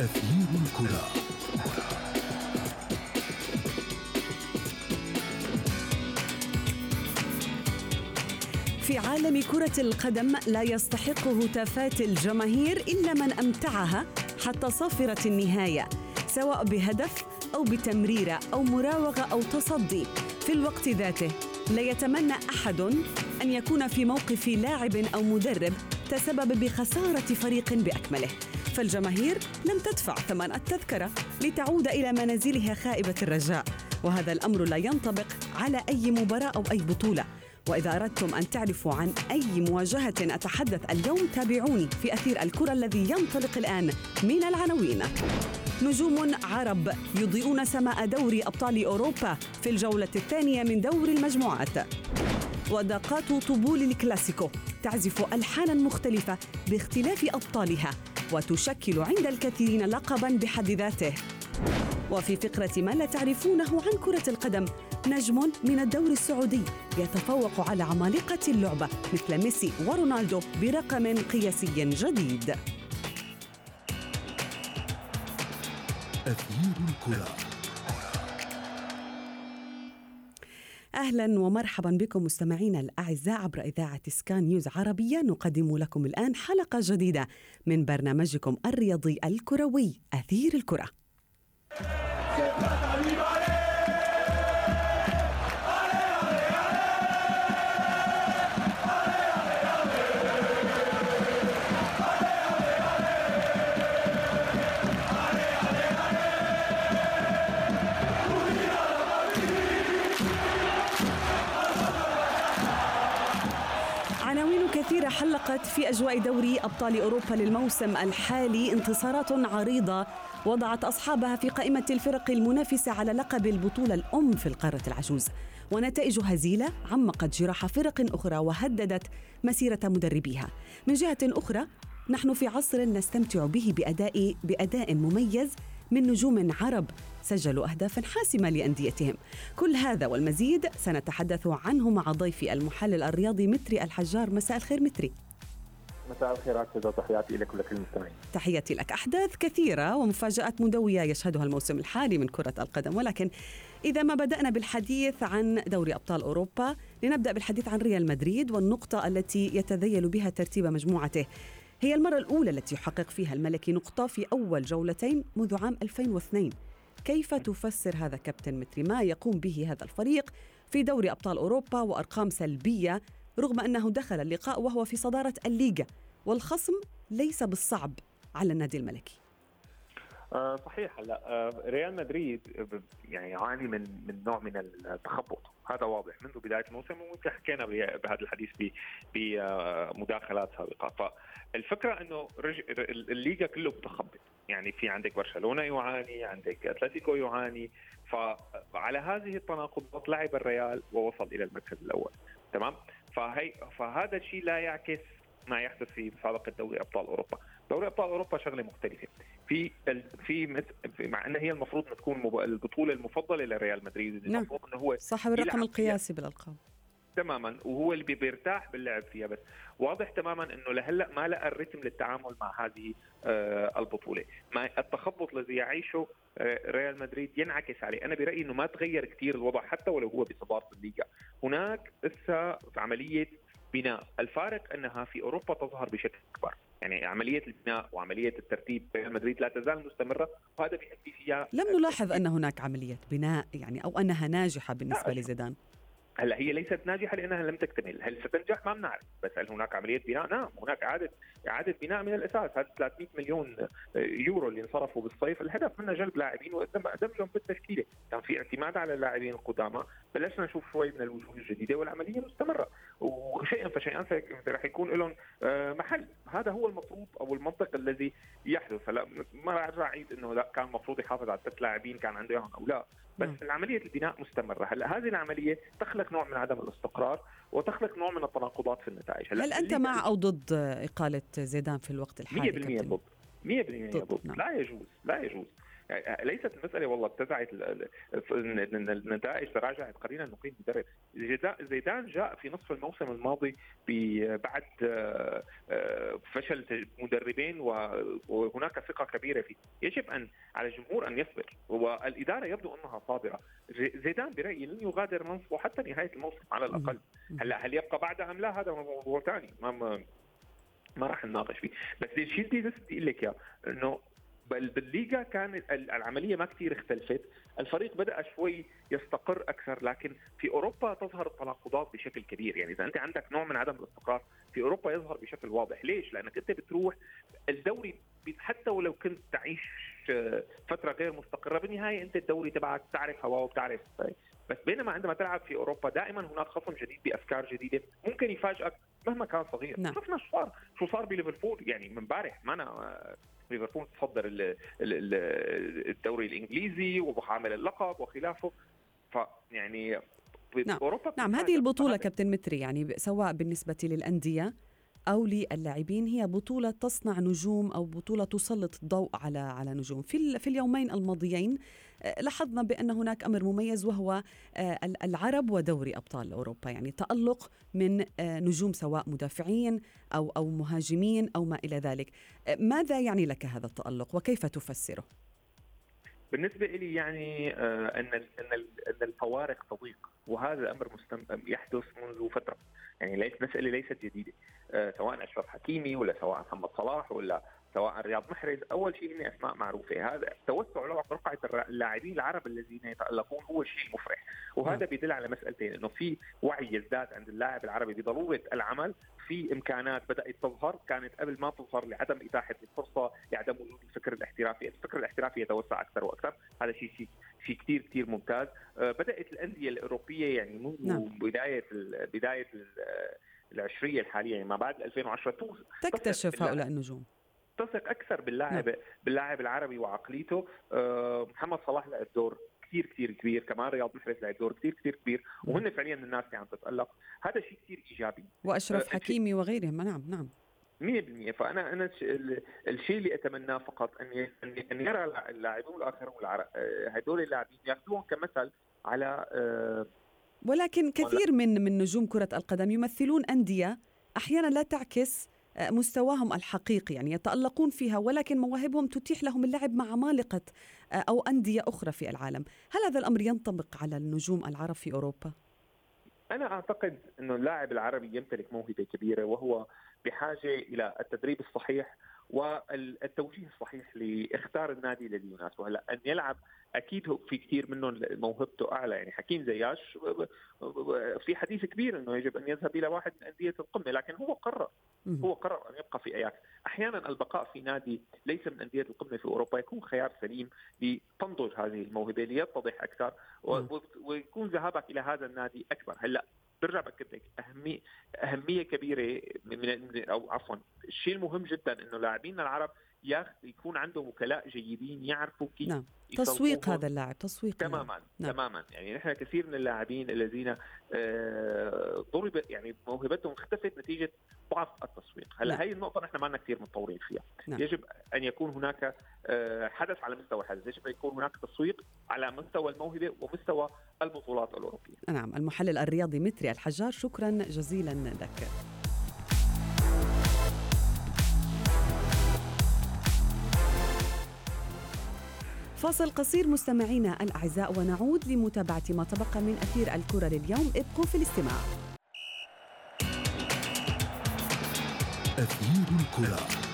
أثير الكرة. في عالم كرة القدم لا يستحق هتافات الجماهير إلا من أمتعها حتى صافرة النهاية سواء بهدف أو بتمريرة أو مراوغة أو تصدي. في الوقت ذاته لا يتمنى أحد أن يكون في موقف لاعب أو مدرب تسبب بخسارة فريق بأكمله. فالجماهير لم تدفع ثمن التذكرة لتعود إلى منازلها خائبة الرجاء؟ وهذا الأمر لا ينطبق على أي مباراة أو أي بطولة. وإذا أردتم أن تعرفوا عن أي مواجهة أتحدث اليوم تابعوني في أثير الكرة الذي ينطلق الآن من العناوين. نجوم عرب يضيئون سماء دوري أبطال أوروبا في الجولة الثانية من دور المجموعات. ودقات طبول الكلاسيكو تعزف ألحانا مختلفة باختلاف أبطالها. وتشكل عند الكثيرين لقبا بحد ذاته. وفي فقرة ما لا تعرفونه عن كرة القدم نجم من الدوري السعودي يتفوق على عمالقة اللعبة مثل ميسي ورونالدو برقم قياسي جديد. أثير الكرة. أهلا ومرحبا بكم مستمعينا الأعزاء عبر إذاعة سكان نيوز عربية نقدم لكم الآن حلقة جديدة من برنامجكم الرياضي الكروي أثير الكرة. حلقت في أجواء دوري أبطال أوروبا للموسم الحالي انتصارات عريضة وضعت أصحابها في قائمة الفرق المنافسة على لقب البطولة الأم في القارة العجوز. ونتائج هزيلة عمقت جراح فرق أخرى وهددت مسيرة مدربيها. من جهة أخرى نحن في عصر نستمتع به بأداء بأداء مميز من نجوم عرب سجلوا أهدافا حاسمة لأنديتهم. كل هذا والمزيد سنتحدث عنه مع ضيفي المحلل الرياضي متري الحجار. مساء الخير متري. مساء الخير عزيزة تحياتي لك ولكل المستمعين. تحياتي لك. أحداث كثيرة ومفاجآت مدوية يشهدها الموسم الحالي من كرة القدم. ولكن إذا ما بدأنا بالحديث عن دوري أبطال أوروبا لنبدأ بالحديث عن ريال مدريد والنقطة التي يتذيل بها ترتيب مجموعته. هي المرة الأولى التي يحقق فيها الملكي نقطة في أول جولتين منذ عام 2002 كيف تفسر هذا كابتن متري؟ ما يقوم به هذا الفريق في دوري أبطال أوروبا وأرقام سلبية رغم أنه دخل اللقاء وهو في صدارة الليغا والخصم ليس بالصعب على النادي الملكي. آه صحيح. هلا آه ريال مدريد يعني يعاني من من نوع من التخبط. هذا واضح منذ بداية الموسم ويمكن حكينا بهذا الحديث بمداخلات سابقة. فالفكرة إنه الليغا كله متخبط. يعني في عندك برشلونة يعاني عندك أتلتيكو يعاني. فعلى هذه التناقضات لعب الريال ووصل إلى المركز الأول. تمام؟ فهي فهذا الشيء لا يعكس ما يحدث في مسابقة دوري أبطال أوروبا. دوري أبطال أوروبا شغلة مختلفة. في في مع إن هي المفروض تكون البطولة المفضلة لريال مدريد نعم. المفروض إنه هو صاحب الرقم القياسي بالألقاب. تماما وهو اللي بيرتاح باللعب فيها بس واضح تماما إنه لهلأ ما لقى الرتم للتعامل مع هذه آه البطولة. ما التخبط الذي يعيشه آه ريال مدريد ينعكس عليه. أنا برأيي إنه ما تغير كثير الوضع حتى ولو هو بصداره الليغا. هناك لسه عملية بناء. الفارق أنها في أوروبا تظهر بشكل أكبر. يعني عملية البناء وعملية الترتيب ريال مدريد لا تزال مستمرة وهذا بيؤدي فيها لم نلاحظ أن هناك عملية بناء يعني أو أنها ناجحة بالنسبة لزيدان. هلا هي ليست ناجحة لأنها لم تكتمل، هل ستنجح؟ ما بنعرف، بس هل هناك عملية بناء؟ نعم، هناك اعاده إعادة بناء من الأساس، هذا 300 مليون يورو اللي انصرفوا بالصيف، الهدف منه جلب لاعبين ودمجهم بالتشكيله، كان في اعتماد على اللاعبين القدامى، بلشنا نشوف شوي من الوجوه الجديدة والعملية مستمرة، وشيئا فشيئا رح يكون لهم آه، محل، هذا هو المفروض أو المنطق الذي يحدث، هلا ما راح أعيد إنه لا كان المفروض يحافظ على ثلاث لاعبين كان عنده إياهم أو لا، بس. عمليه البناء مستمرة، هلأ هذه العملية تخلق نوع من عدم الاستقرار وتخلق نوع من التناقضات في النتائج هل, هل أنت مع أو ضد إقالة زيدان في الوقت الحالي 100% ضد 100% ضد, ضد. نعم. لا يجوز لا يجوز ليست المسألة والله ابتدعت النتائج تراجعت. قليلا نقيم مدرب. زيدان جاء في نصف الموسم الماضي بعد فشل مدربين وهناك ثقة كبيرة فيه، يجب ان على الجمهور أن يصبر. والإدارة يبدو أنها صابرة، زيدان برأيي لن يغادر منصبه حتى نهاية الموسم على الأقل، هلا هل يبقى بعدها أم لا؟ هذا موضوع ثاني. ما ما راح نناقش فيه، بس الشيء اللي بدي أقول لك اياه انه بل بالليغا كان العملية ما كثير اختلفت. الفريق بدأ شوي يستقر أكثر لكن في أوروبا تظهر التناقضات بشكل كبير. يعني إذا أنت عندك نوع من عدم الاستقرار في أوروبا يظهر بشكل واضح. ليش؟ لأنك أنت بتروح الدوري حتى ولو كنت تعيش فترة غير مستقرة بالنهاية أنت الدوري تبعك تعرف هواه وبتعرف بس بينما عندما تلعب في أوروبا دائما هناك خصم جديد بأفكار جديدة. ممكن يفاجئك مهما كان صغير. نعم. شفنا شو صار شو صار بليفربول. يعني من امبارح ما أنا ليفربول تصدر الدوري الإنجليزي وحامل اللقب وخلافه. فيعني نعم. أوروبا نعم هذه البطولة كابتن متري يعني سواء بالنسبة للأندية أو للاعبين هي بطولة تصنع نجوم أو بطولة تسلط الضوء على على نجوم. في في اليومين الماضيين لاحظنا بأن هناك أمر مميز وهو آه، العرب ودوري أبطال أوروبا يعني تألق من آه، نجوم سواء مدافعين أو أو مهاجمين أو ما إلى ذلك. ماذا يعني لك هذا التألق وكيف تفسره؟ بالنسبة لي يعني أن أن الفوارق تضيق وهذا أمر يحدث منذ فترة. يعني ليس مسألة ليست جديدة سواء أشرف حكيمي ولا سواء محمد صلاح ولا سواء رياض محرز أول شيء هن أسماء معروفة. هذا توسع رقعه اللاعبين العرب الذين يتألقون هو شيء مفرح. وهذا نعم. بيدل على مسألتين إنه في وعي يزداد عند اللاعب العربي بضرورة العمل في إمكانات بدأت تظهر كانت قبل ما تظهر لعدم إتاحة الفرصة لعدم وجود الفكر الاحترافي، الفكر الاحترافي يتوسع أكثر وأكثر، هذا شيء شيء شيء كثير كثير ممتاز، آه، بدأت الأندية الأوروبية يعني منذ نعم. بداية بداية العشرية الحالية يعني ما بعد 2010 تكتشف هؤلاء النجوم. تثق أكثر باللاعب نعم. باللاعب العربي وعقليته. آه، محمد صلاح لعب دور كثير كثير كبير كمان رياض محرز لعب دور كثير كثير كبير وهن فعليا الناس اللي عم تتألق. هذا شيء كثير إيجابي. وأشرف آه، حكيمي وغيرهم. نعم نعم. 100% فأنا أنا الشيء اللي أتمناه فقط أن أن يرى اللاعبون الآخرون آه، هدول اللاعبين ياخذوهم كمثل على ولكن كثير من من نجوم كرة القدم يمثلون أندية أحيانا لا تعكس مستواهم الحقيقي يعني يتألقون فيها ولكن مواهبهم تتيح لهم اللعب مع عمالقة آه، أو أندية أخرى في العالم هل هذا الأمر ينطبق على النجوم العرب في أوروبا؟ أنا أعتقد أنه اللاعب العربي يمتلك موهبة كبيرة وهو بحاجة إلى التدريب الصحيح والتوجيه الصحيح لاختار النادي الذي يناسبه هلا أن يلعب أكيد في كثير منهم موهبته أعلى. يعني حكيم زياش في حديث كبير إنه يجب أن يذهب إلى واحد من أندية القمة لكن هو قرر هو قرر أن يبقى في أياكس. أحيانا البقاء في نادي ليس من أندية القمة في أوروبا يكون خيار سليم لتنضج هذه الموهبة ليتضح أكثر ويكون ذهابك إلى هذا النادي أكبر. هلا برجع باكد لك اهميه أهمية كبيرة من أو عفوا الشيء المهم جدا إنه لاعبينا العرب يكون عندهم وكلاء جيدين يعرفوا كيف نعم. تسويق هذا اللاعب تسويق تماما نعم. تماما يعني نحن كثير من اللاعبين الذين آه، ضرب يعني موهبتهم اختفت نتيجة ضعف التسويق هلا نعم. هي النقطة نحن ما كثير متطورين فيها نعم. يجب أن يكون هناك آه، حدث على مستوى الحدث يجب أن يكون هناك تسويق على مستوى الموهبة ومستوى البطولات الأوروبية نعم المحلل الرياضي متري الحجار شكرا جزيلا لك فاصل قصير مستمعينا الأعزاء ونعود لمتابعة ما تبقى من أثير الكرة لليوم. ابقوا في الاستماع. أثير الكرة.